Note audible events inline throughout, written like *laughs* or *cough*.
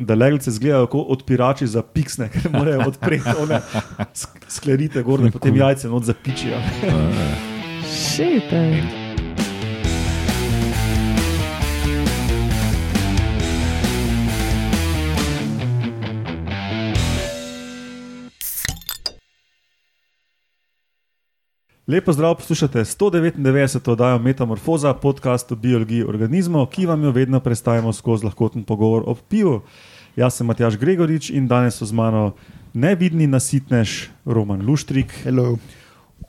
da leglice izgledajo kot odpirači za piksne, ker morajo odpreti one sk- sklerite gor, da potem jajce not zapičijo. Šete. Lepo zdrav, poslušate 199. oddajo Metamorfoza, podcast o biologiji organizmov, ki vam jo vedno predstavimo skozi lahkoten pogovor o pivu. Jaz sem Matjaš Gregorič in danes so z mano nevidni nasitnež Roman Luštrik, Hello.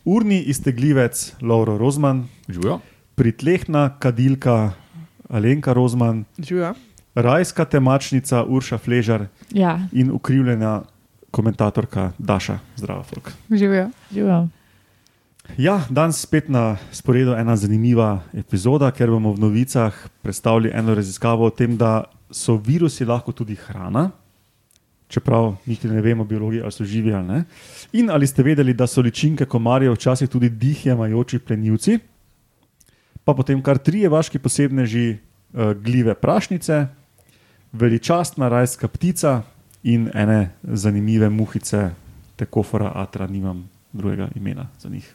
urni iztegljivec Lauro Rozman, Živijo? pritlehna kadilka Alenka Rozman, Živijo. rajska temačnica Urša Fležar Ja, in ukrivljena komentatorka Daša. Zdravo, folk. živijo. živijo. Ja, danes spet na sporedu ena zanimiva epizoda, ker bomo v novicah predstavili eno raziskavo o tem, da so virusi lahko tudi hrana, čeprav niti ne vemo, biologi ali so živi ali ne. In ali ste vedeli, da so ličinke komarjev včasih tudi dihjemajoči plenilci, pa potem kar trije vaški posebneži, uh, gljive prašnice, veličastna rajska ptica in ene zanimive muhice, tekofora atra, nimam drugega imena za njih.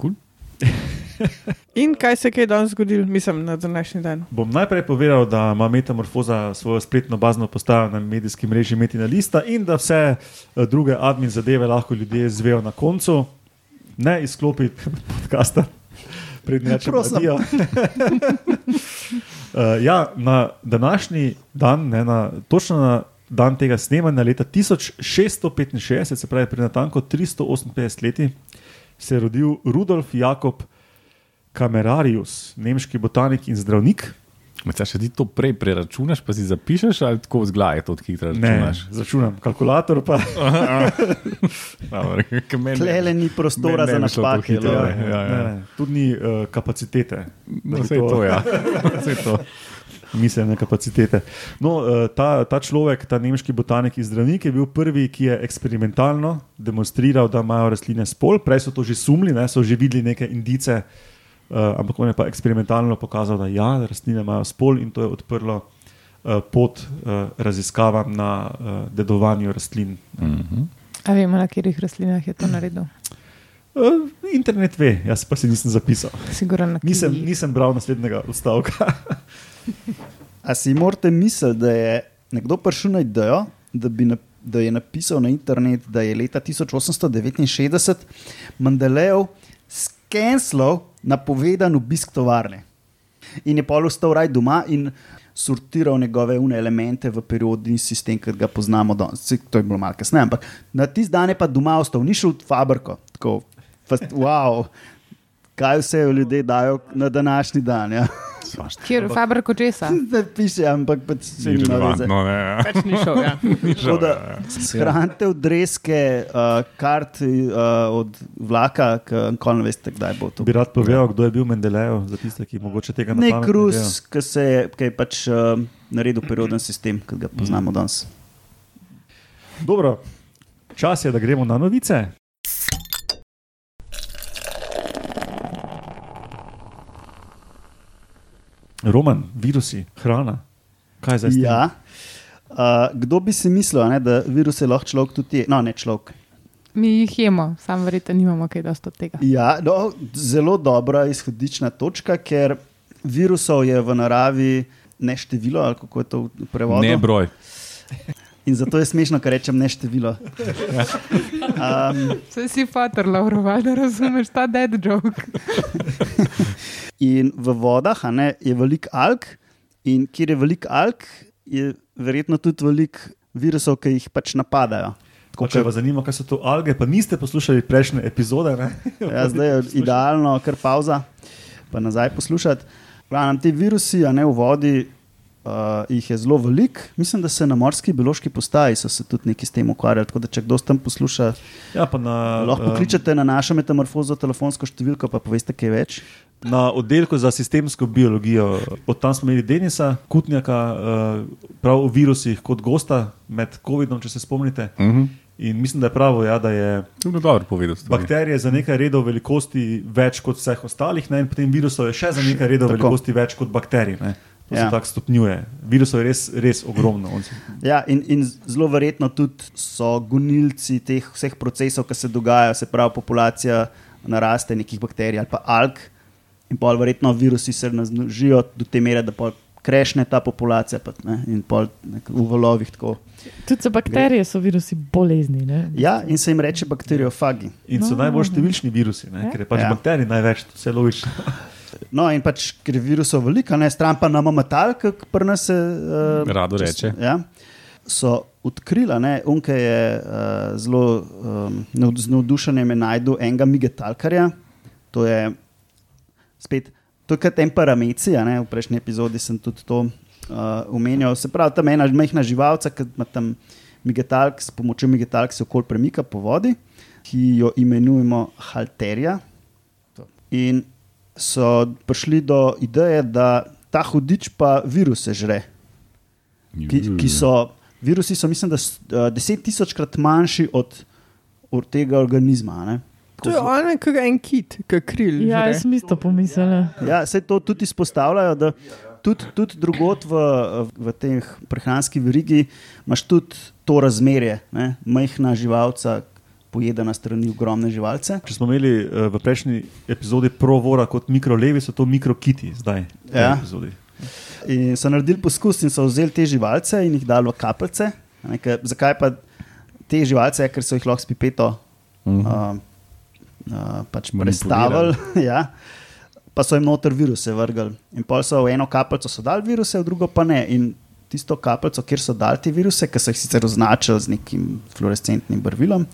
Cool. *laughs* In kaj se je kaj danes zgodilo, mislim, na današnji dan? Bom najprej povedal, da ima Metamorfoza svojo spletno bazno postajo na medijski mreži Metina Lista in da vse eh, druge admin zadeve lahko ljudje zvejo na koncu, ne izklopiti *laughs* podcasta, Prosim. nadijo. Uh, *laughs* ja, na današnji dan, ne, na, točno na dan tega snemanja, leta 1665, se pravi pred natanko 358 leti, se je rodil Rudolf Jakob Kamerarius, nemški botanik in zdravnik. Če še ti to prej preračunaš, pa si zapišeš, ali tako vzglaj to, ki Ne, računaš? začunam kalkulator. Pa, *laughs* Tlele ni prostora za napake. hitro, ne. Ja, ja. Ne, ne, tudi ni uh, kapacitete, No, vse to, ja. *laughs* Vse to. Miselne kapacitete. No, uh, ta, ta človek, ta nemški botanik in zdravnik, je bil prvi, ki je eksperimentalno demonstriral, da imajo rastline spol. Prej so to že sumili, ne, so že videli neke indice, uh, ampak on je pa eksperimentalno pokazal, da ja, rastline imajo spol in to je odprlo uh, pot uh, raziskavam na uh, dedovanju rastlin. Mhm. A vemo, na katerih rastlinah je to naredil? Uh, internet ve, jaz pa si nisem zapisal. Nisem, nisem bral naslednjega odstavka. *laughs* A si morate misliti, da je nekdo prišel na idejo, da, nap- da je napisal na internet, da je leta 1869 Mandelejev skenslov napovedan obisk tovarne. In je pol ostal raj doma in sortiral njegove une elemente v periodni sistem, ki ga poznamo danes. To je bilo malo kasneje, ampak na tisti dan je pa doma ostal, ni šel v fabriko. Tako, fast, wow, kaj vse ljudje dajo na današnji dan. Ja. Kjer v fabriku česa? Ne piše, ampak pač se Ni relevantno, ne. Pač ni šel. Ja. *laughs* Tako da shranite odreske, uh, kart uh, od vlaka, ki ne veste, kdaj bo to. Bi rad povedal, kdo je bil Mendelejev, za tiste, ki mogoče tega ne Nek pamet Rus, ki se je, ki je pač uh, naredil perioden sistem, ki ga poznamo danes. Dobro, čas je, da gremo na novice. Roman, virusi, hrana. Kaj je zdaj? Ja. Uh, kdo bi si mislil, a ne, da viruse lahko človek tudi je? No, ne človek. Mi jih jemo, sam verjetno nimamo kaj dosti od tega. Ja, no, zelo dobra izhodična točka, ker virusov je v naravi ne število, ali kako je to prevodu. Ne broj. In zato je smešno, ker rečem ne število. Um, Vse si fater, Lauro, da razumeš ta dead joke. in v vodah a ne, je veliko alg, in kjer je veliko alg, je verjetno tudi veliko virusov, ki jih pač napadajo. Ko, če vas zanima, kaj so to alge, pa niste poslušali prejšnje epizode. Ne? *laughs* Ja, zdaj je idealno, kar pauza, pa nazaj poslušati. Glavno, ti virusi, a ne v vodi, uh, jih je zelo veliko. Mislim, da se na morski biološki postaji so se tudi neki s tem ukvarjali. Tako da, če kdo s tem posluša, Ja, pa na, lahko pokličete na našo metamorfozo telefonsko številko, pa poveste kaj več. Na oddelku za sistemsko biologijo, od tam smo imeli Denisa Kutnjaka, eh, prav o virusih kot gosta med COVID-om, če se spomnite. Mhm. In mislim, da je pravo, ja, da je povedati. bakterije za nekaj redov velikosti več kot vseh ostalih, ne? in potem virusov je še za nekaj redov Tako. velikosti več kot bakterij. Ne? To ja. Se tako stopnjuje. Virusov je res, res ogromno. Ja, in, in zelo verjetno tudi so gonilci teh vseh procesov, ki se dogajajo, se pravi, populacija naraste nekih bakterij ali pa alg, in pol verjetno virusi se razmnožijo do te mere, da pol krešne ta populacija, pa, ne, in pol nek- v valovih tako. Tudi so bakterije, so virusi bolezni. Ne? Ja, in se jim reče bakteriofagi. In so No, najbolj številčni virusi, ne? Ja. ker je pač ja. bakterij največ, vse logično. No, in pač, ker je virusov veliko, ne stran pa nam metal, ki pri nas se. Uh, Rado reče. Ja, so odkrila, ne, Unke je uh, zelo um, z navdušenjem je najdel enega migetalkarja. To je spet, to je kot temperameci, v prejšnji epizodi sem tudi to uh, omenjal. Se pravi, tam je ena majhna živalca, ki ima tam migetalk, s pomočjo migetalk se okol premika po vodi, ki jo imenujemo halterija. In so prišli do ideje, da ta hudič pa viruse žre. Ki, ki so, virusi so, mislim, da s- uh, deset tisočkrat manjši od, od tega organizma. a Ne? To je ono, kot en kit, ki kril. Ja, žre. jaz sem isto pomislila. Ja, se to tudi izpostavljajo, da tudi, tudi drugot v, v teh prehranski verigi imaš tudi to razmerje, ne? majhna živalca. Pojedena strani ogromne živalce. Če smo imeli uh, v prejšnji epizodi provora kot mikrolevi, so to mikrokiti zdaj. Ja. epizodi. In so naredili poskus in so vzeli te živalce in jih dali v kapljice. a ne, ker- Zakaj pa te živalce? Ker so jih lahko s pipeto Mhm. uh, uh, pač prestavili. *laughs* ja. Pa so jim noter viruse vrgli. In pol so v eno kapljico so dali viruse, v drugo pa ne. In tisto kapljico, kjer so dali te viruse, ki so jih sicer označili z nekim fluorescentnim barvilom,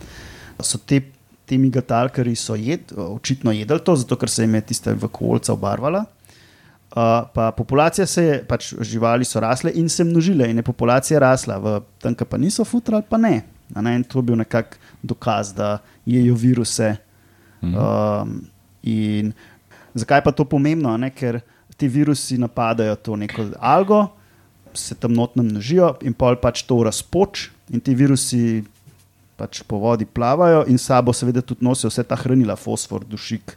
so te. Temi gatalkari jed, očitno jedli to, zato ker se jim je tista vakuolca obarvala. Uh, pa populacija se je, pač živali so rasle in se množile, in je populacija rasla, v tam, kjer pa niso futrali, pa ne. Ne. In to je bil nekak dokaz, da jejo viruse. Um, in zakaj pa to pomembno? Ne? Ker ti virusi napadajo to neko algo, se tam notno množijo in pol pač to razpoč, in ti virusi pač po vodi plavajo in sabo seveda tudi nosijo vse ta hranila, fosfor, dušik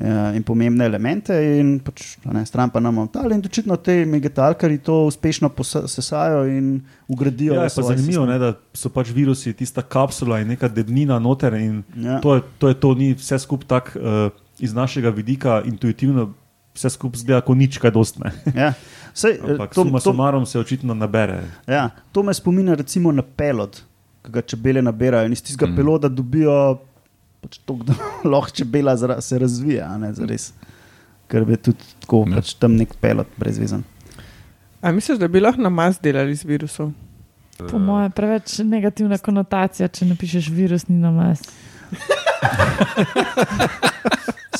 eh, in pomembne elemente, in pač, ne, stran pa nam avtali. In očitno te megatalkari to uspešno sesajo in ugradijo. Ja, je pa zanimivo, sistem. ne, da so pač virusi tista kapsula in neka debnina noter. in Ja. To, je, to je to, ni vse skupaj tako uh, iz našega vidika intuitivno, vse skupaj zgleda kot nič, kaj dostne. Ja. Sej, *laughs* eh, Ampak to, suma to, sumarom se očitno nabere. ja, to me spominja recimo na pelod, ki ga čebele nabirajo in iz tistega mm. peloda dobijo pač to, da *laughs* lahko čebela zra, se razvija, a ne zares. Ker je tudi tako, Ja. pač tam nek pelod brezvezen. A misliš, da bi lahko namaz delali z virusom? Po mojem, preveč negativna konotacija, če napišeš virusni namaz. *laughs*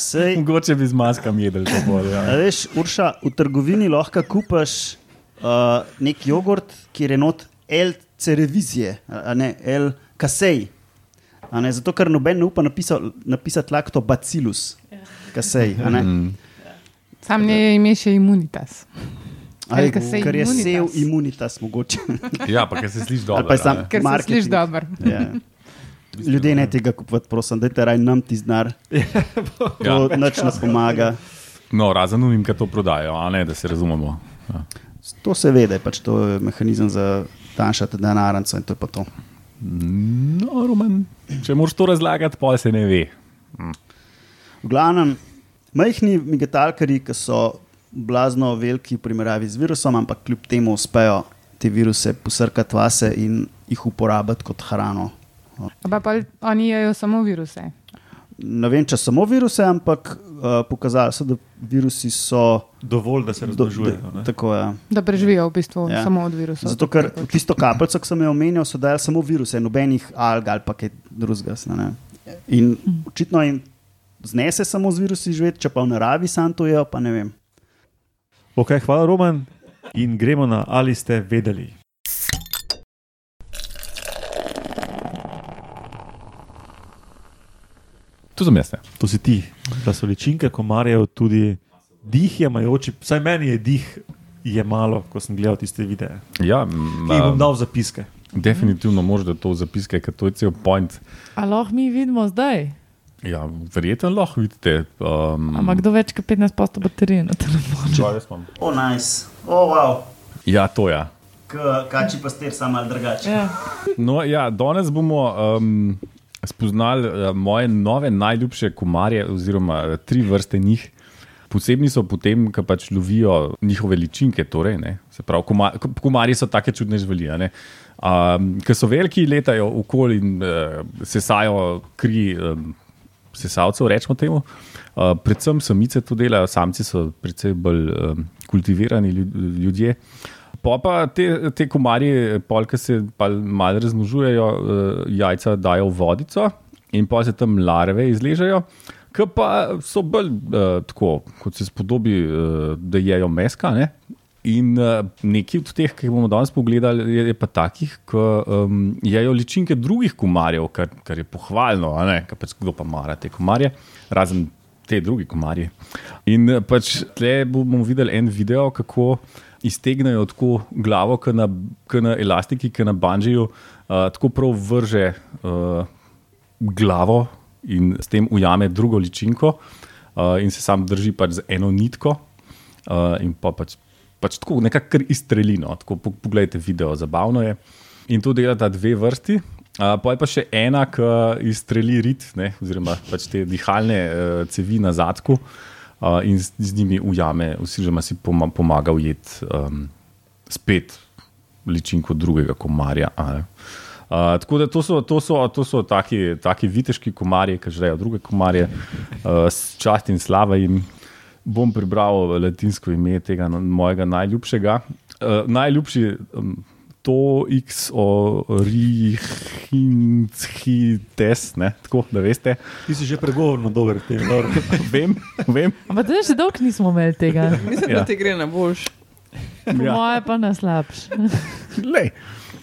Sej, Mogoče bi z maskami jedel to bolje. Ja. veš, Urša, v trgovini lahko kupaš uh, nek jogurt, kjer je not L cerevizije, a ne L kasej. A Ne, zato, ker noben ne upa napisal, napisati laktobacillus, kasej. a ne. Mm. Sam je ime še imunitas. Aj, L kasej Ker je imunitas. sev imunitas, mogoče. *laughs* ja, pa ker se sliši dobro. Ali pa sam- ne. Ker se sliši dobro. Ja. Ljudje ne tega kupovati, prosim, dajte raj nam ti znar. *laughs* To Ja. nič ne pomaga. No, razen unim, ki to prodajo, a ne, da se razumemo. Ja. To se ve, da je pač to mehanizem za tanjšati denarnico in to je pa to. No, Roman, če moraš to razlagati, pa se ne ve. V glavnem, majhni migetalkari, ki so blazno veliki v primerjavi z virusom, ampak kljub temu uspejo te viruse posrkati vase in jih uporabiti kot hrano. Pa pa oni jejo samo viruse. Ne vem, če samo viruse, ampak uh, pokazali so, da virusi so. Dovolj, da se do- razmnožujejo. da- ne. Tako je. Da preživijo v bistvu Ja. ja. samo od virusa. Zato, ker tisto kapljico, ki sem jo omenjal, so dali samo viruse, nobenih alg ali pa kaj drugega. ne. In očitno jim znese samo z virusi živeti, če pa v naravi sam to jejo, pa ne vem. Okay, hvala, Roman. In gremo na ali ste vedeli. Tu sem jaz. ne. To si ti, da so ličinke komarjev tudi dih jemajoči, vsaj meni je dih je malo, ko sem gledal tiste videe. Ja, Ki jih bom dal zapiske. definitivno moraš da to zapiske, ker to je cel point. A lahko mi vidimo zdaj? Ja, verjetno lahko vidite. Um, Ampak kdo več kot 15 posto baterije na telefonu? Čo, jaz imam. O, oh, nice. O, oh, wow. Ja, to je. Ja. Kači pastir, samo malo drugače. Ja. No, ja, danes bomo um, spoznali uh, moje nove najljubše komarje, oziroma uh, tri vrste njih. Posebni so potem, ko pač lovijo njihove ličinke. Torej, ne. Se pravi, koma, ko- komarji so take čudne živali. Um, Ker so veliki, letajo okoli in uh, sesajo kri um, sesalcev, rečemo temu. Uh, predvsem samice to delajo, samci so precej bolj um, kultivirani lju- ljudje. Pa pa te, te komarje, polk se malo razmnožujejo, uh, jajca dajo v vodico in pa se tam larve izležejo, ki pa so bolj uh, tako, kot se spodobi, uh, da jejo meska. Ne? In uh, neki od teh, ki jih bomo danes pogledali, je, je pa takih, ki um, jejo ličinke drugih komarjev, kar, kar je pohvalno, ker pač kdo pa mara te komarje, razen te druge komarje. In eh, pač tle bomo videli en video, kako iztegnejo tako glavo, kot na, na elastiki, ki na banžiju, uh, tako prav vrže uh, glavo in s tem ujame drugo ličinko, uh, in se sam drži pač z eno nitko, uh, in pa pač, pač tako nekako kar izstrelino. Tako, po- poglejte video, zabavno je. In to delata dve vrsti. Uh, pa je pa še ena, ki izstreli rit, ne, oziroma pač te dihalne uh, cevi na zadku uh, in z, z njimi ujame, oziroma si poma, pomaga ujeti um, spet ličinko drugega komarja. Uh, tako da to so, to so, to so taki, taki viteški komarji, ki žrejo druge komarje, uh, čast in slava jim. Bom prebral latinsko ime tega na- mojega najljubšega. Uh, najljubši um, to X orihintes, ne, tako da veste. Ti si že pregovorno dober. Laura. *laughs* Vem, vem. Ampak tudi že dolgo nismo imeli tega. Mislim, Ja. da ti gre na boljš. Po Ja. moje pa na slabš. *laughs*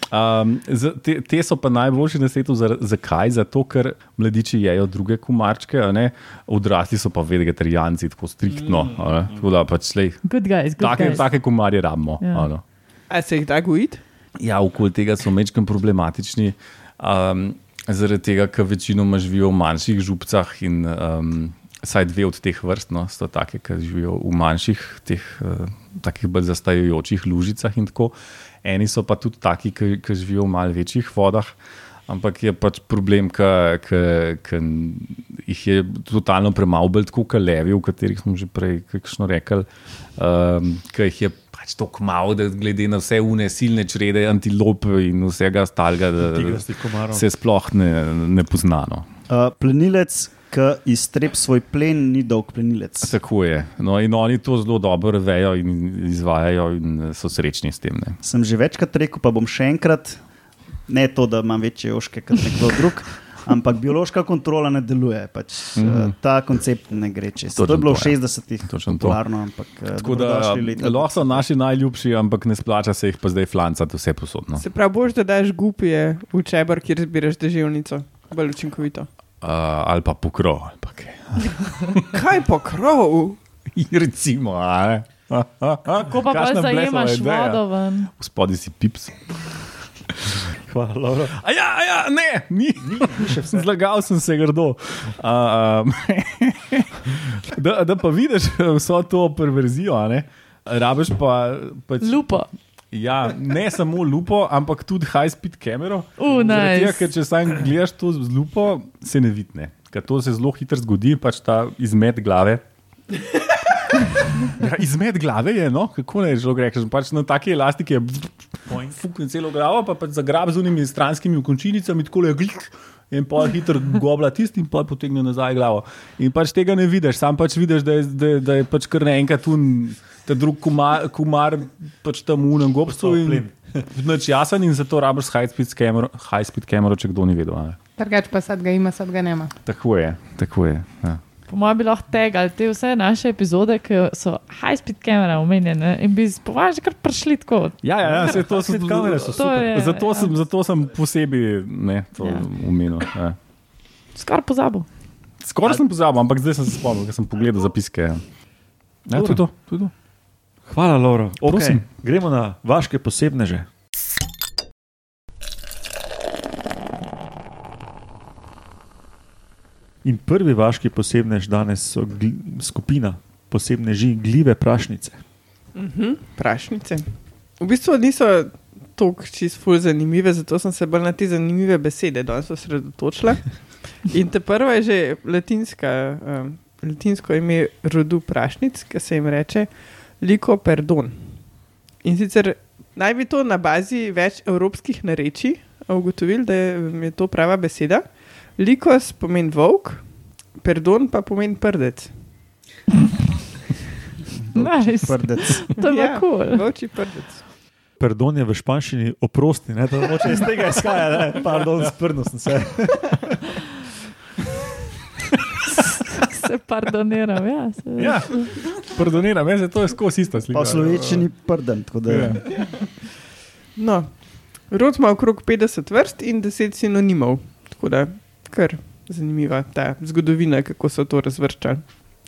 Um, za- te, te so pa najboljši na svetu. Zakaj? Zato, ker mladiči jejo druge kumarčke, a ne? odrasli so pa vegetarijanci, tako striktno. a ne. Tako da pač lej, Good guys, good take, guys. take kumarje rabimo. Ja. a ne. A se jih da gojiti? Ja, okoli tega so mečkim problematični. Um, zaradi tega, ker večinoma živijo v manjših župcah in um, vsaj dve od teh vrst no, so take, ki živijo v manjših, teh uh, takih bolj zastajajočih lužicah in tako. Eni so pa tudi taki, ki, ki živijo v malce večjih vodah. Ampak je pač problem, ker jih je totalno premalo, bolj tako kot levi, o katerih smo že prej rekli, um, ki jih je pač tako malo, da glede na vse une silne črede, antilope in vsega ostalega, da se sploh ne, ne poznano. Uh, plenilec, ki iztreb svoj plen, ni dolg plenilec. Tako je. No, in oni to zelo dobro vejo in izvajajo, in so srečni s tem. Ne. Sem že večkrat rekel, pa bom še enkrat, ne to, da imam večje oške kot nekdo drug. Ampak biološka kontrola ne deluje. Pač, mm. -hmm. Ta koncept ne gre čez. Točno To je bilo v ja. 60-ih Točno to. popularno, ampak eh, Tako da lahko so naši najljubši, ampak ne splača se jih pa zdaj flancati vse posodno. Se pravi, boš da daš gupije v čebr, kjer zbiraš deževnico. Bolj učinkovito. Uh, ali pa pokrov. Ali pa kaj. *laughs* Kaj pokrov? *laughs* Recimo, a ne. Ko pa pa zajemaš vodo ven. Spodaj si pips. Hvala, Laura. A ja, a ja, ne, ni, ni vse. *laughs* Zlagal sem se grdo. Uh, *laughs* um, da, da pa vidiš vso to perverzijo, a ne. Rabiš pa. Pač, Lupo. Ja, ne samo lupo, ampak tudi high-speed kamero. Uh, Zaradi tega, nice. ker če sam gledaš to z lupo, se ne vidi. Ker to se zelo hitro zgodi, pač ta izmed glave. *laughs* Ja, izmed glave je, no, kako naj že rečeš. Pač na taki elastiki je fukne celo glavo, pa pač zagrab z unimi stranskimi končinicami, tako je glik. In pa hitro gobla tisti, in pa potegne nazaj glavo. In pač tega ne vidiš, sam pač vidiš, da je, da, da je pač kar naenkrat tu ta drug kumar, kumar pač tam unem gobstvu. In, Noč jasen in zato rabiš high-speed kamero, high kamero, če kdo ni vedel. a ne. Drugač pa sad ga ima, sad ga nema. Tako je, tako je. Ja. Po mojem bi lahko tegali te vse naše epizode, ki so high-speed kamera omenjene in bi spovaž kar prišli tako. Ja, ja, ja se, to so, High-speed kamere so To je, zato, sem, ja, zato sem posebej ne, to Ja. ja. umenil. Ja. Skoraj pozabil. Skoraj sem pozabil, ampak zdaj sem se spomnil, ker sem pogledal zapiske. Ja, ja to je to. Hvala, Laura. Okay. Prosim. Gremo na vaše posebneže. In prvi vaški posebnež danes so gl skupina posebneži gljive prašnice. Mhm, prašnice. V bistvu niso tako čist ful zanimive, zato sem se bolj na te zanimive besede danes osredotočila. In ta prva je že latinska, um, latinsko ime rodu prašnic, ki se jim reče liko perdon. In sicer naj bi to na bazi več evropskih narečij ugotovili, da je to prava beseda. Likos pomeni volk, perdon pa pomeni prdec. *laughs* Nice. Prdec. To je Ja. ja. Cool. Volčji prdec. Pardon je v španščini oprosti, ne, da moče iz tega izhaja, ne, pardon, sprdno sem se. *laughs* Se pardoniram, ja. Se... Ja, pardoniram, jaz to je skozi ista slika. Pa v slovenščini prden. tako da- Ja. No, rod ima okrog 50 vrst in 10 sinonimov. Tako da, kar zanimiva ta zgodovina, kako so to razvrščali.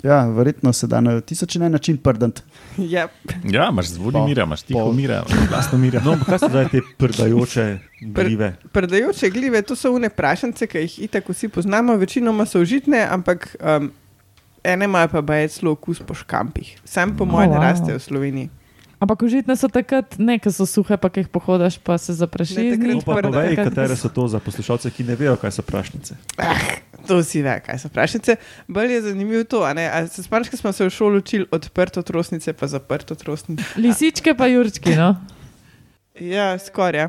Ja, verjetno se da na tisoč en način prden. *laughs* Ja, Ja, imaš zvodi Pa- mira, imaš tiho pa- mira, glasno mira. No, kaj so zdaj te *laughs* prdajoče gljive? Predajoče gljive, to so une prašence, ki jih itak vsi poznamo, večinoma so užitne, ampak um, ene imajo pa baje celo okus po škampih. Sam po Oh, mojem ne wow. rastejo v Sloveniji. Ampak užitne so takrat, ne, ki so suhe, pa jih pohodaš, pa se zaprašiš. Ne, No, pa povej, takrat- katere so to za poslušalce, ki ne vejo, kaj so prašnice. To vsi ve, kaj so prašnice. Bolj je zanimivo to, a ne? A se spomniš, ko smo se v šoli učili odprto trosnice, pa zaprto trosnice. Lisičke pa jurčki, no. Ja, skoraj.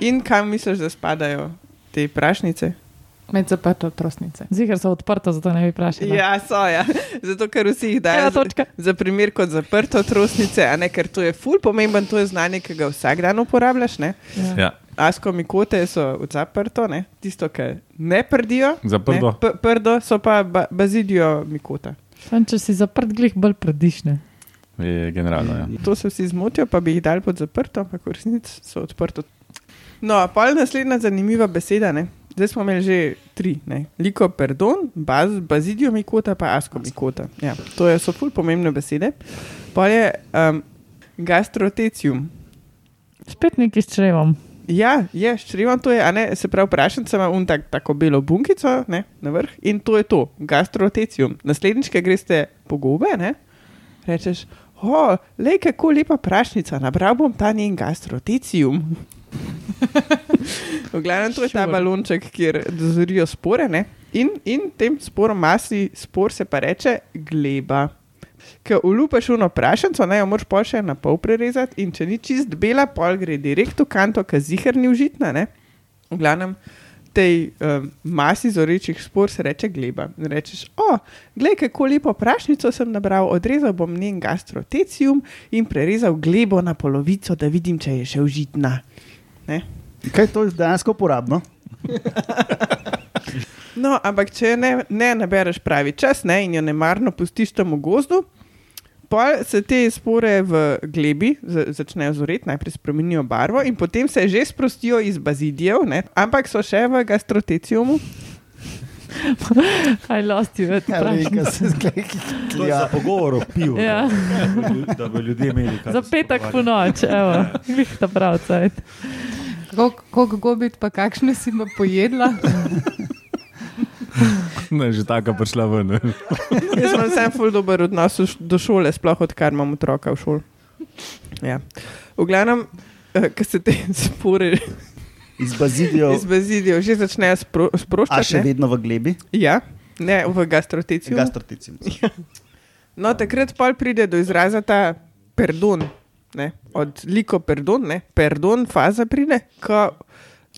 In kam misliš, da spadajo te prašnice? Med zaprto trosnice. Zigar so odprta, zato ne bi vprašali. Ja, so ja. *laughs* Zato, ker vsi jih dajo za, za primer kot zaprto trosnice, a ne ker to je ful pomemben, to je znanje, ki ga vsak dan uporabljaš. Ne? Ja. Ja, Asko mikote so od zaprto, ne? tisto, ki ne prdijo. zaprto. Ne? Prdo so pa ba bazidijo mikota. Sam, če si zaprt, glih bolj predišne. Je generalno, ja. To se vsi zmotijo, pa bi jih dali pod zaprto, ampak v resnici so odprto. No, pa je naslednja zanimiva beseda. Ne? Zdaj smo imeli že tri, ne? liko perdon, baz, bazidijo mikota, pa asko mikota. Ja, to je, so ful pomembne besede. Pa je um, gastrotecium. Spet neki s črevom. Ja, je, ščrivam to je, ne, se pravi, prašenca ima un tak, tako belo bunkico ne, na vrh in to je to, gastrotecium. Naslednjič, ki greste po gobe, ne, rečeš, o, le kako lepa prašnica, nabral bom ta njen gastrotecium. V glavnem, to je ta balonček, kjer dozorijo spore ne, in, in tem sporom masi spor se pa reče gleba. Ker ulupaš uno prašenco, naj jo moraš pol še na pol prerezati, in če ni čist bela, pol gre direkt v kanto, ki zihar ni užitna. Ne? V glavnem, tej um, masi zorečih spor se reče gleba. In rečeš, o, glej, kako lepo prašnico sem nabral, odrezal bom njen gastrotecium in prerezal glebo na polovico, da vidim, če je še užitna. Ne? Kaj je to dejansko uporabno? No, ampak če ne, ne nabereš pravi čas ne, in jo nemarno pustiš tam v gozdu, pol se te spore v glebi za, začnejo zoreti, najprej spremenijo barvo in potem se že sprostijo iz bazidijev, ne, ampak so še v gastroteciumu. I lost you, *laughs* Ja, veš. se zgleda. To je za pogovor o pivu. Ja. Da, bi, da ljudje imeli kaj. Za se petek po noč, evo, glih ta prav cajt. Koliko gobit, pa kakšne si pa pojedla? *laughs* Ne, že taka prišla ven. Jaz imam vsem ful dober odnos do šole, sploh odkar imam otroka v šoli. Ja. V glavnem, eh, ko se te *laughs* spore Iz bazidijo, iz bazidijev že začnejo spro, a sproščati. še ne. vedno v glebi, Ja, ne v gastroteciumu. gastroticium. No, takrat pol pride do izraza ta perdon, ne? od liko perdon, ne? perdon, faza pride, ko,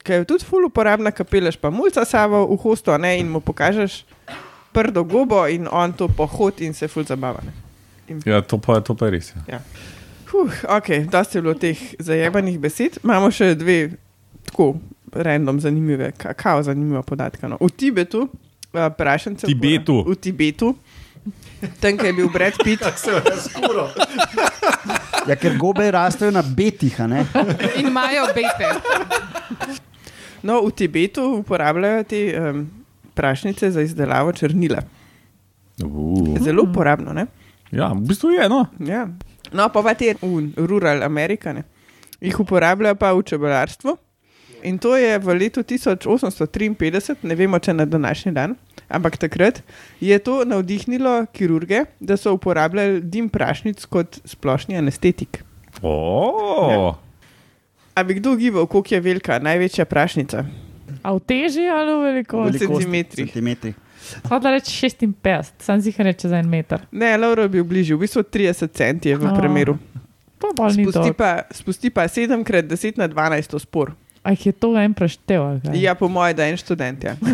ko je tudi ful uporabna, ko peleš pa mulca savo v hosto ne? in mu pokažeš prdo gobo in on to pohod in se ful zabava. Ne? Ja, to pa, to pa je res. Ja. Huh, ok, dosti je bilo teh zajebanih besed. Imamo še dve tako random zanimive, ka- kao zanimiva podatka. No. V Tibetu, uh, prašence. Tibetu. V Tibetu. Tam, kjer je bil Brad Pitt, *laughs* *laughs* Ja, ker gobe rastejo na betih, a ne? *laughs* In imajo bete. no, v Tibetu uporabljajo te um, prašnice za izdelavo črnila. Uh. Zelo uporabno, ne? ja, v bistvu je. No. Ja. No, pa pa te v rural Amerikane. Jih uporabljajo pa v čebelarstvu. In to je v letu 1853, ne vemo, če na današnji dan, Ampak takrat je to navdihnilo kirurge, da so uporabljali dim prašnic kot splošni anestetik. Oh. A bi kdo gibal, koliko je velika, največja prašnica? A v teži ali v velikosti? Velikost. centimetrih. centimetrih. Hodla reči 56, sam si jih reče za en meter. Ne, Laura je bil bližje, v bistvu 30 centi je v O, premeru. To bolj ni Spusti to. pa, spusti pa 7 krat 10 na 12 spor. A jih je to en preštev? ali kaj? Ja, po mojem, da je en študent. Ja. *laughs*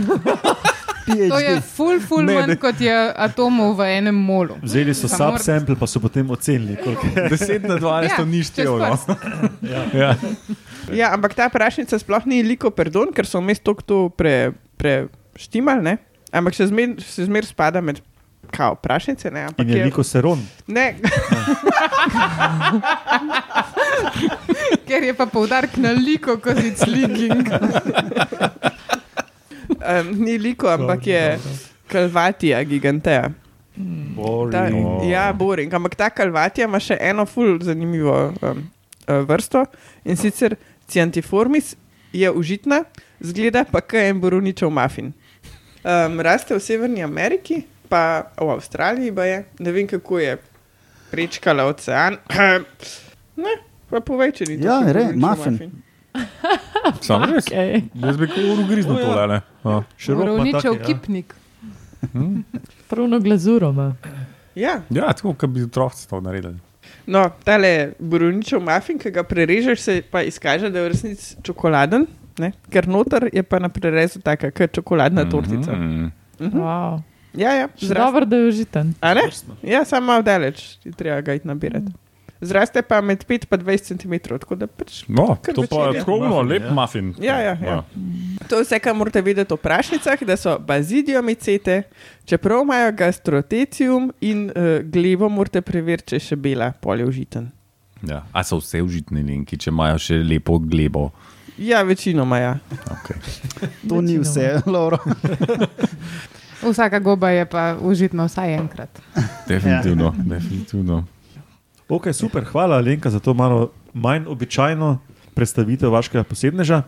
To je PhD. ful, ful Ne, manj ne. kot je atomov v enem molu. Vzeli so subsample, pa so potem ocenili, koliko je. 10 na 12 Ja, to ni število. prst. *laughs* Ja. ja, ampak ta prašnica sploh ni liko, perdon, ker so vmes to pre, preštimal, ne? Ampak še zmer, še zmer spada med kao prašnice. Ne, ampak In je veliko seron. ne, *laughs* Ker je pa poudarek na liko, kot je sliking. um, ni liko, ampak je kalvatija giganteja. Ta, Boring. ja, boring. Ampak ta kalvatija ima še eno ful zanimivo um, vrsto in sicer Ciantiformis je užitna, zgleda pa kot en borovničev mafin. Um, raste v Severni Ameriki, pa v Avstraliji pa je, ne vem kako je prečkala ocean. *clears throat* ne, pa povej, če ni to. Ja, re, borovničev muffin. *laughs* Sam res. Okay. Jaz bi kot uro griznil O, ja. tole. ne. A. Širok ima Rovničev take, ja. kipnik. Pravno glazuro ima. Ja, Ja, tako, kot bi otroci to naredili. no, tale borovničev mafin, ki ga prerežeš, se pa izkaže, da je v resnici čokoladen. Ne? Ker noter je pa na prerezu taka, kot čokoladna tortica. Mhm. Mhm. Wow. Ja, ja. Dobro, da je užiten. A ne? Vrstno. Ja, samo malo daleč, ti treba ga iti nabirati. Zraste pa med 5 in 20 cm, tako da pač. No, to pa je. tako no, Muffin, lep ja. muffin. Ja, ja, ja. To je vse, kar morate vedeti o prašnicah, da so bazidiomicete, čeprav imajo gastrotecium in uh, glevo morate preveriti, če je še bela, pol je užiten. Ja. A so vse užitne linki, če imajo še lepo glebo. Ja, večinoma ja. Okay. To ni vse, Laura. *laughs* Vsaka goba je pa užitna vsaj enkrat. *laughs* Definitivno, ja. definitivno. Ok, super, hvala Lenka za to malo manj običajno predstavitev vašega posebneža.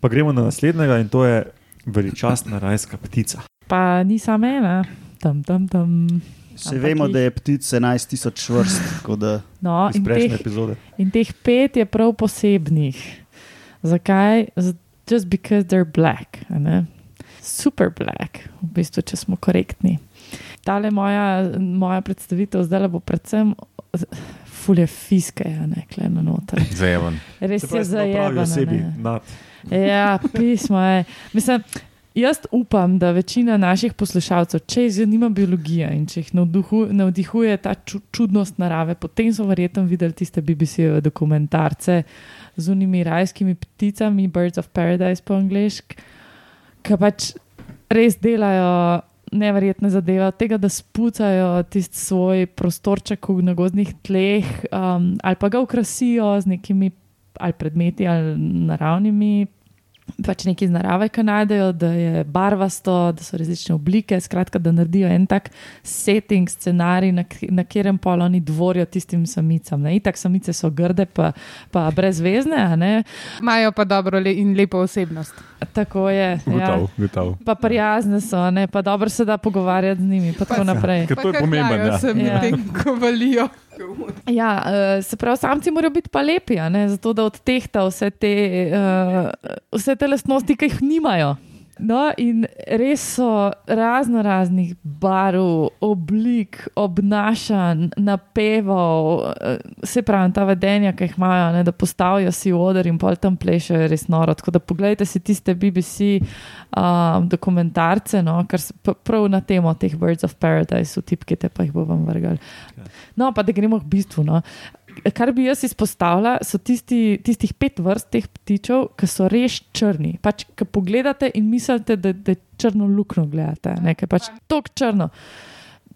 Pa gremo na naslednjega in to je veličastna rajska ptica. Pa ni samo ena, tam, tam, tam. Vse Ampak vemo, jih- da je ptic 11 tisoč vrst. tako Da, No, Iz in prejšnje teh, epizode. in teh pet je prav posebnih. Zakaj? Just because they're black. ne? Super black, v bistvu, če smo korektni. Tale moja, moja predstavitev zdaj bo predvsem fulje fiske, a ne kleno noter. *laughs* Zajeven. Res je zajebano. osebi. Ja, pismo je. Mislim, jaz upam, da večina naših poslušalcev, če jih zanima biologija in če jih navduhu, navdihuje ta ču, čudnost narave, potem so verjetno videli tiste BBC-jeve dokumentarce z unimi rajskimi pticami, Birds of Paradise po angliški, ki pač res delajo. Neverjetne zadeve, od tega, da spucajo tisti svoj prostorček v nagozdnih tleh, um, ali pa ga ukrasijo z nekimi ali predmeti ali naravnimi, pač nekaj iz narave, ki najdejo, da je barvasto, da so različne oblike, skratka, da naredijo en tak setting, scenarij, na, na katerem pol oni dvorijo tistim samicam. Ne? Itak samice so grde, pa, pa brezvezne, a ne? Imajo pa dobro le in lepo osebnost. Tako je. Ja. Gotov. Pa prijazne so, ne? pa dobro se da pogovarjati z njimi, pa tako naprej. Ker to je pomembno. Ja. se Ja. medtem, ko valijo. Ja, uh, se pravi, samci morajo biti pa lepi, ne? zato da odtehta vse te, uh, vse te lastnosti, ki jih nimajo. No, in res so razno raznih barv, oblik, obnašanj, napevov, eh, se pravi, ta vedenja, ki jih imajo, ne, da postavijo si odr in pol tam plešajo, je res noro. Tako da pogledajte si tiste BBC um, dokumentarce, no, kar s- p- prav na temo teh Birds of Paradise, utipkite pa jih bo vam vrgal. No, pa da gremo k bistvu. No. Kar bi jaz izpostavila, so tisti, tistih pet vrst teh ptičev, ki so res črni. Pač, ki pogledate in mislite, da, da črno luknjo gledate, nekaj pač tako črno.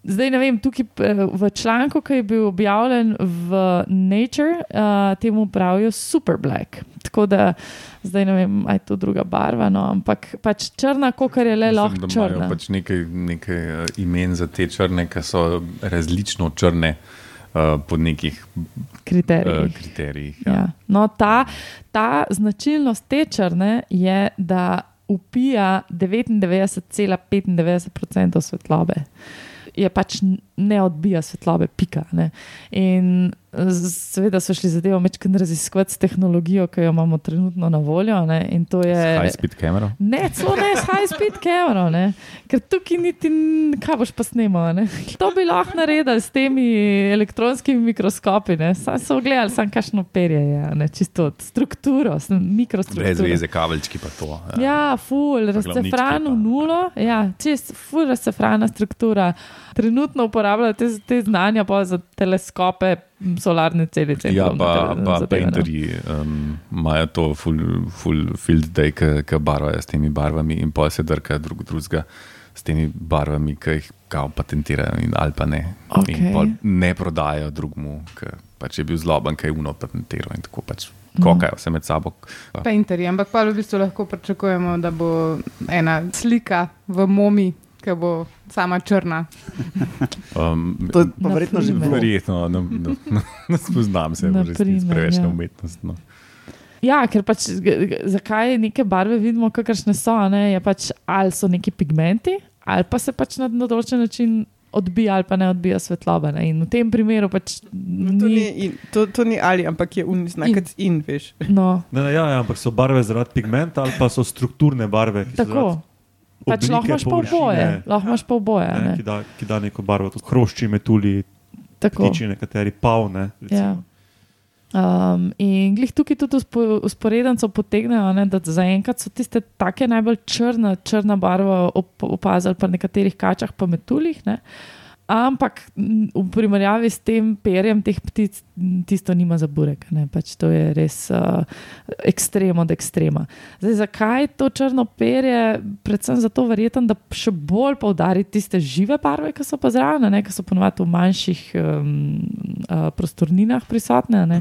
Zdaj ne vem, tukaj eh, v članku, ki je bil objavljen v Nature, uh, temu pravijo super black. Tako da zdaj ne vem, ali je to druga barva, no, ampak pač črna, kot je le lahko Mislim, da črna. pač nekaj, nekaj eh, imen za te črne, ki so različno črne uh, po nekih kriterijih. uh, kriterijih. Ja. Ja. No, ta, ta značilnost te črne je, da upija 99,95% svetlobe. Je pač ne odbija svetlobe, pika. Ne. In seveda so šli zadevo večkrat raziskovati s tehnologijo, ki jo imamo trenutno na voljo. Ne. In to je. High speed kamero. Ne, celo ne s high speed kamero, ne. ker tukaj niti, kaj boš pa snimal. To bi lahko naredili s temi elektronskimi mikroskopi. ne. Saj so gledali, samo kakšno perje je, a ne? čisto strukturo, mikrostrukturo. Brez veze, kabelčki pa to. Ja, ful, razcefrano nulo, ja, čist, ful, razcefrana struktura. Trenutno uporabljajo te, te znanja pa za teleskope, solarne celice. Ja, pa, pa painterji um, imajo to full, full field day, ki barvajo s temi barvami in pol se drka drug drugega s temi barvami, ki jih kao patentirajo in ali pa ne. Pol ne prodajo drugmu, ki pač je bil zloben, ki je uno patentiral in tako pač kokajo se med sabo. Painterji, ampak pa v bistvu lahko pričakujemo, da bo ena slika v momi, ki bo sama črna. Um, To je pa verjetno že bilo. Verjetno, ne, ne, ne spoznam se, Na v resnici primer, preveč ja. na umetnost. No. Ja, ker pač zakaj neke barve vidimo, kakršne so, a ne, je pač ali so neki pigmenti, ali pa se pač na, določen način odbija, ali pa ne odbija svetloba. Ne. In v tem primeru pač No, To ni, ni. in, to, to ni ali, ampak je un, znakec in, veš. No, Ne, ne, ja, ja, ampak so barve zaradi pigmenta ali pa so strukturne barve. ki so tako. zaradi Pač lahko imaš pa oboje, lahko imaš pa oboje. a Ne, Ne. ki, da, ki da neko barvo, tudi hrošči, metulji, ptiči, nekateri pavne. Ja. Um, in glih tukaj tudi uspo- usporednico potegnejo, ne, da zaenkrat so tiste take najbolj črna, črna barva op, opazili pri nekaterih kačah, pa metuljih. Ne. Ampak v primerjavi s tem perjem teh ptic, tisto nima za burek. ne, Pač to je res uh, ekstrem od ekstrema. Zdaj, zakaj to črno perje? Predvsem zato, verjetno, da še bolj poudari tiste žive barve, ki so pa zraven, ne, ki so ponovadi v manjših um, uh, prostorninah prisotne. Ne.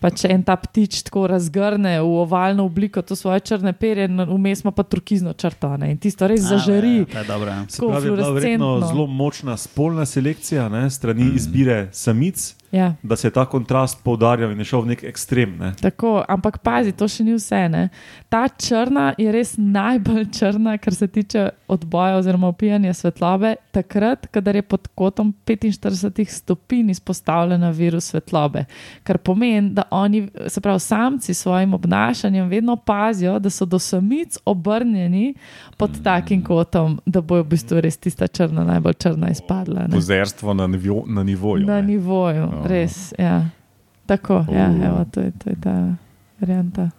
Pa če en ta ptič tako razgrne v ovalno obliko to svoje črne perje, vmes ima pa turkizno črto ne, in tisto res zažari. Ja, ja, dobro, ja. Se pravi, je bila verjetno zelo močna spolna selekcija ne, strani mm. izbire samic, Ja. da se je ta kontrast poudarjal in je šel v nek ekstrem. Ne. Tako, ampak pazi, to še ni vse. Ne? Ta črna je res najbolj črna, kar se tiče odboja oziroma opijanja svetlobe, takrat, kadar je pod kotom 45 stopinj izpostavljena viru svetlobe. Kar pomeni, da oni, se pravi, samci s svojim obnašanjem vedno pazijo, da so do samic obrnjeni pod takim kotom, da bo v bistvu res tista črna najbolj črna izpadla. Ne? Pozerstvo na, nivo, na nivoju. Na ne. nivoju, Oh. Res. Ja. Tako, ja, Uh. evo, to, je, to je ta varianta.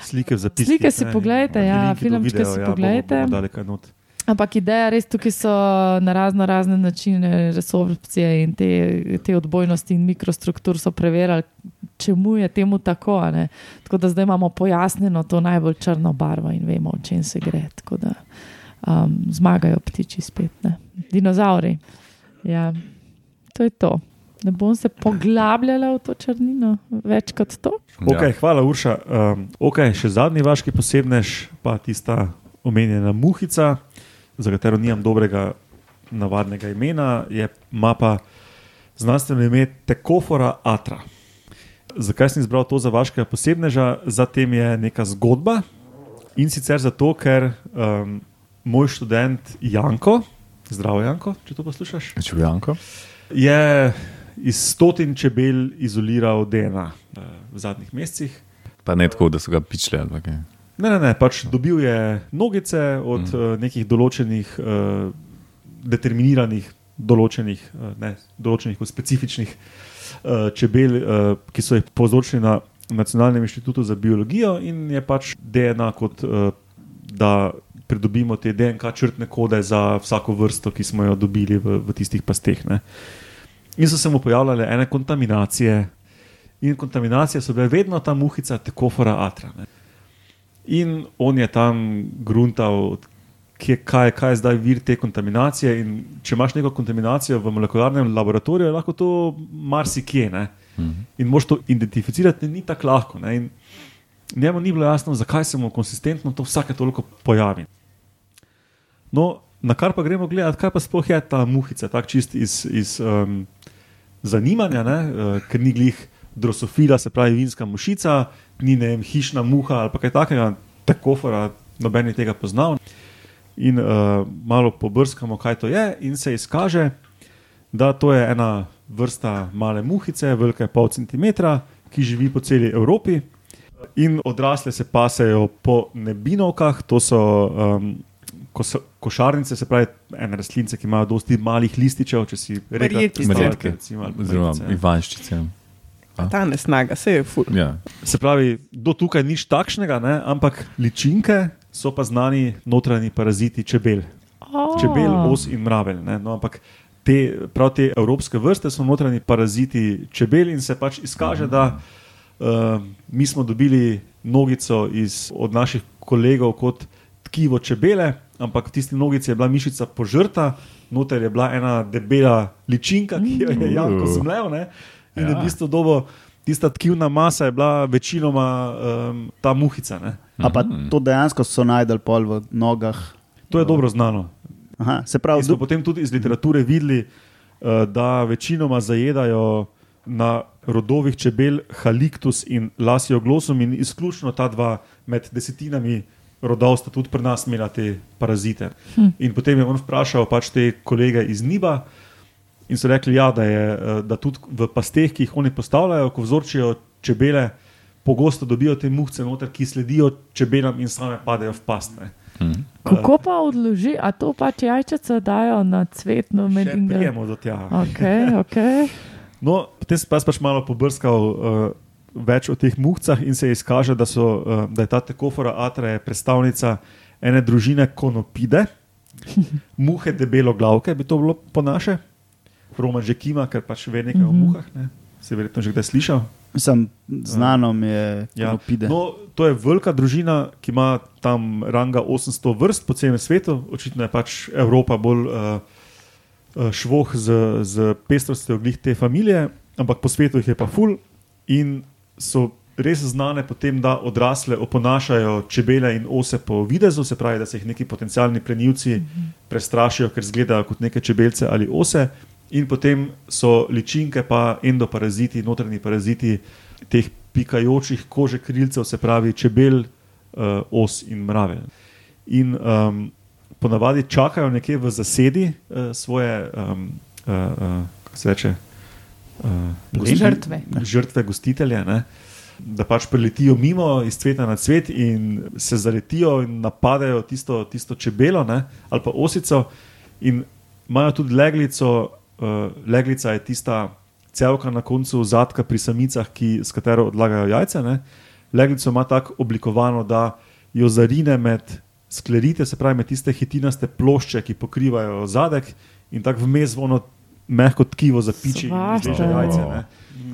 Slike v zapiskih. Slike si in ja, filmčke videa, si ja, poglejte. Bomo, bomo. Ampak ideja res tukaj so na razno razne načine resorpcije in te, te odbojnosti in mikrostruktur so preverjali, čemu je temu tako. Tako da zdaj imamo pojasnjeno to najbolj črno barvo in vemo, o čem se gre. Tako da um, zmagajo ptiči spet, ne. dinozauri. Ja, to je to. Ne bom se poglabljala v to črnino več kot to. Okay, hvala, Urša. Um, okay, še zadnji vaški posebnež, pa tista omenjena muhica, za katero nimam dobrega navadnega imena, je mapa znanstveno ime Tekofora Atra. Zakaj sem izbral to za vašega posebneža? Zatem je neka zgodba in sicer zato, ker um, moj študent Janko, zdravo Janko, če to poslušaš, Čujanko? je iz stotin čebel izoliral DNA eh, v zadnjih mesecih. Pa ne tako, da so ga pičili. ali kaj. Ne, ne, ne, pač dobil je nogice od mm. uh, nekih določenih, uh, determiniranih, določenih, uh, ne, določenih specifičnih uh, čebel, uh, ki so jih povzročili na Nacionalnem inštitutu za biologijo, in je pač DNA kot uh, da pridobimo te DNK črtne kode za vsako vrsto, ki smo jo dobili v, v tistih pasteh. Ne. In so se mu pojavljale ene kontaminacije, in kontaminacije so bile vedno ta muhica, tekofora atra. Ne. In on je tam gruntal, kje, kaj, kaj je zdaj vir te kontaminacije. In če imaš neko kontaminacijo v molekularnem laboratoriju, je lahko to marsikje. Ne? In moš to identificirati, ni tako lahko. Ne? In njemu ni bilo jasno, zakaj se mu konsistentno to vsake toliko pojavi. No, na kar pa gremo gledati, kaj pa sploh je ta muhica, tako čist iz, iz um, zanimanja, ne? uh, ker ni glih drosofila, se pravi vinska mušica, ni ne vem, hišna muha ali kaj takega, tekofora, noben je tega poznal. In uh, malo pobrskamo, kaj to je, in se izkaže, da to je ena vrsta male muhice, velike pol centimetra, ki živi po celi Evropi. In odrasle se pasejo po nebinovkah, to so um, kosa- košarnice, se pravi, ene rastlince, ki imajo dosti malih lističev, če si Marjetke. ali pa Oziroma, ja. Ivanščice. Ta nesnaga, se je ful. Ja. Se pravi, do tukaj nič takšnega, ne? ampak ličinke so pa znani notranji paraziti čebel. Čebel, os in mravelj. ne. No, ampak te, prav te evropske vrste so notranji paraziti čebel in se pač izkaže, da uh, mi smo dobili nogico iz, od naših kolegov kot tkivo čebele, ampak v tisti nogici je bila mišica požrta, noter je bila ena debela ličinka, ki jo je Janko Uh. zmlel. Ne? In ja. V bistvu dobo, tista tkivna masa je bila večinoma um, ta muhica. Ne? A pa to dejansko so najdel pol v nogah. To je dobro znano. Aha, se pravi, do, potem tudi iz literature videli, eh, da večinoma zajedajo na rodovih čebel Halictus in Lasioglossum, in izključno ta dva med desetinami rodov sta tudi pri nas imela te parazite. Hm. In potem je on vprašal pač te kolege iz Niba. In so rekli, ja, da, je, eh, da tudi v pasteh, ki jih oni postavljajo, ko vzorčijo čebele, pogosto dobijo te muhce noter, ki sledijo čebelam in same padejo v past. Ne. Kako pa odloži, a to pač jajčice dajo na cvetno med Še in da. prijemo do tja. Okay, okay. No, potem sem pa pač malo pobrskal uh, več o teh muhcah in se izkaže, da, so, uh, da je ta tekofora atra je predstavnica ene družine konopide, *laughs* muhe debelo glavke, bi to bilo po naše, Roman že kima, ker pač ve nekaj o muhah, ne? se je verjetno že kdaj slišal. mislim, znano mi je, Ja. konopide. No, to je velika družina, ki ima tam ranga 800 vrst po celem svetu. Očitno je pač Evropa bolj uh, švoh z, z pestrostjo glih te familije, ampak po svetu jih je pa ful in so res znane po tem, da odrasle oponašajo čebele in ose po videzu, se pravi, da se jih neki potencialni plenilci prestrašijo, ker izgledajo kot neke čebelce ali ose. In potem so ličinke, pa endoparaziti, notranji paraziti teh pikajočih kože krilcev, se pravi čebel, uh, os in mravelj. In um, ponavadi čakajo nekje v zasedi uh, svoje, um, uh, uh, kako se reče, uh, Žrtve. žrtve gostitelje. Ne? Da pač preletijo mimo iz cveta na cvet in se zaletijo in napadajo tisto, tisto čebelo ne? ali pa osico, in imajo tudi leglico. Uh, leglica je tista celka na koncu zadka pri samicah, ki, s katero odlagajo jajce. Ne? Leglico ima tako oblikovano, da jo zarine med sklerite, se pravi med tiste hitinaste plošče, ki pokrivajo zadek, in tako vmes ono mehko tkivo zapiči in Svašta. izreže jajce. Ne?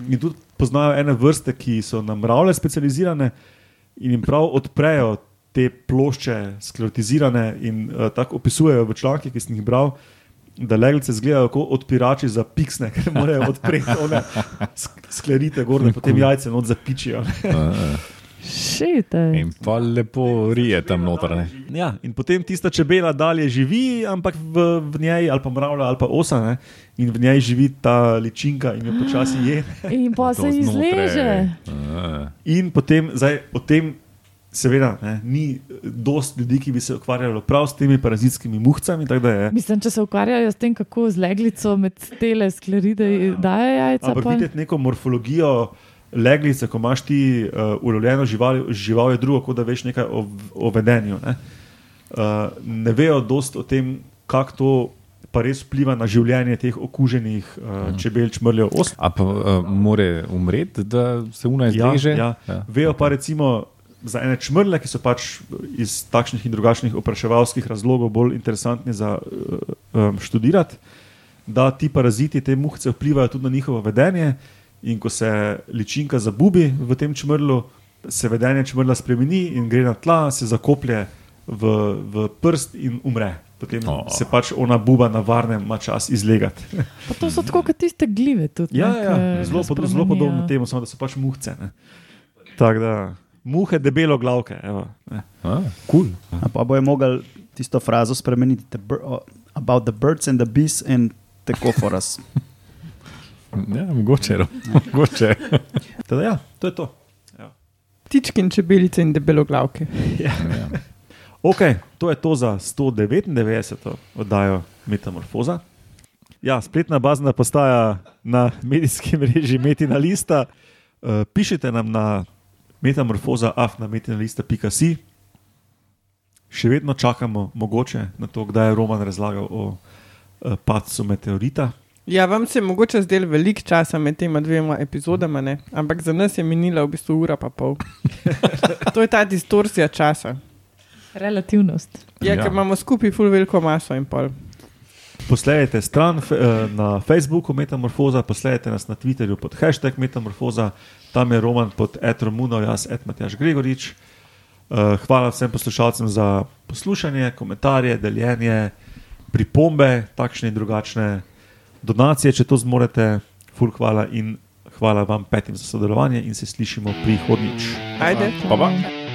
In tudi poznajo ene vrste, ki so na mravlje specializirane in jim prav odprejo te plošče, sklerotizirane in uh, tako opisujejo v člankih, ki sem jih bral. Da leglice izgledajo kot odpirači za piksne, *laughs* ker morajo odpreti one sk- sklerite, gorne, potem jajce not zapičijo. ne. Šite. In pa lepo rije tam noter. ne. Ja, in potem tista čebela dalje živi, ampak v, v njej, ali pa mravlja, ali pa osa, ne, in v njej živi ta ličinka in jo počasi je. In *laughs* pa se izleže. A, In potem, zdaj, o tem, seveda, ne, ni dosti ljudi, ki bi se ukvarjali prav s temi parazitskimi muhcami. da je- Mislim, če se ukvarjajo s tem, kako z leglico med tele skleride dajo jajca. Ampak pol. videti neko morfologijo leglice, ko imaš ti uh, ulovljeno žival, žival je drugo, kot da veš nekaj o, o vedenju. Ne, uh, ne vejo dosti o tem, kako to pa res vpliva na življenje teh okuženih uh, čebel, čmrljev, os. a pa uh, more umreti, da se una izleže? Ja, ja. Vejo pa recimo za ene čmrle, ki so pač iz takšnih in drugačnih opraševalskih razlogov bolj interesantni za uh, um, študirati, da ti paraziti, te muhce vplivajo tudi na njihovo vedenje. In ko se ličinka zabubi v tem čmrlu, se vedenje čmrla spremeni in gre na tla, se zakoplje v, v prst in umre. Potem Oh. se pač ona buba na varnem ima čas izlegati. Pa to so tako kot tiste gljive. Tudi, Ja, ne, ja, ke zelo, pod, zelo podobno temu, samo da so pač muhce. ne. Tako da, muhe, debelo glavke. Evo, ne. A, cool. A pa bojo mogli tisto frazo spremeniti, the about the birds and the bees and the koforas. *laughs* Ja, mogoče. no. mogoče. Teda, ja, to je to. Ja. Ptički in čebelice in debeloglavke. Ja. Ok, to je to za 199. oddajo Metamorfoza. Ja, spletna bazna postaja na medijskem režiu Metina Lista. Uh, pišite nam na metamorfoza, afnametinalista.si. Še vedno čakamo, mogoče na to, kdaj je Roman razlagal o uh, padcu meteorita. Ja, vam se je mogoče zdel veliko časa med tema dvema epizodama, ne? ampak za nas je minila v bistvu ura pa pol. *laughs* to je ta distorzija časa. Relativnost. Ja, Ja. ker imamo skupaj full veliko maso in pol. Posledajte stran eh, na Facebooku Metamorfoza, posledajte nas na Twitterju pod hashtag Metamorfoza, tam je Roman pod Etromuno, jaz Edmatjaš Gregorič. Eh, Hvala vsem poslušalcem za poslušanje, komentarje, deljenje, pripombe, takšne in drugačne donacije, če to zmorete. Ful, hvala in hvala vam petim za sodelovanje in se slišimo prihodnjič. Ajde. Pa pa.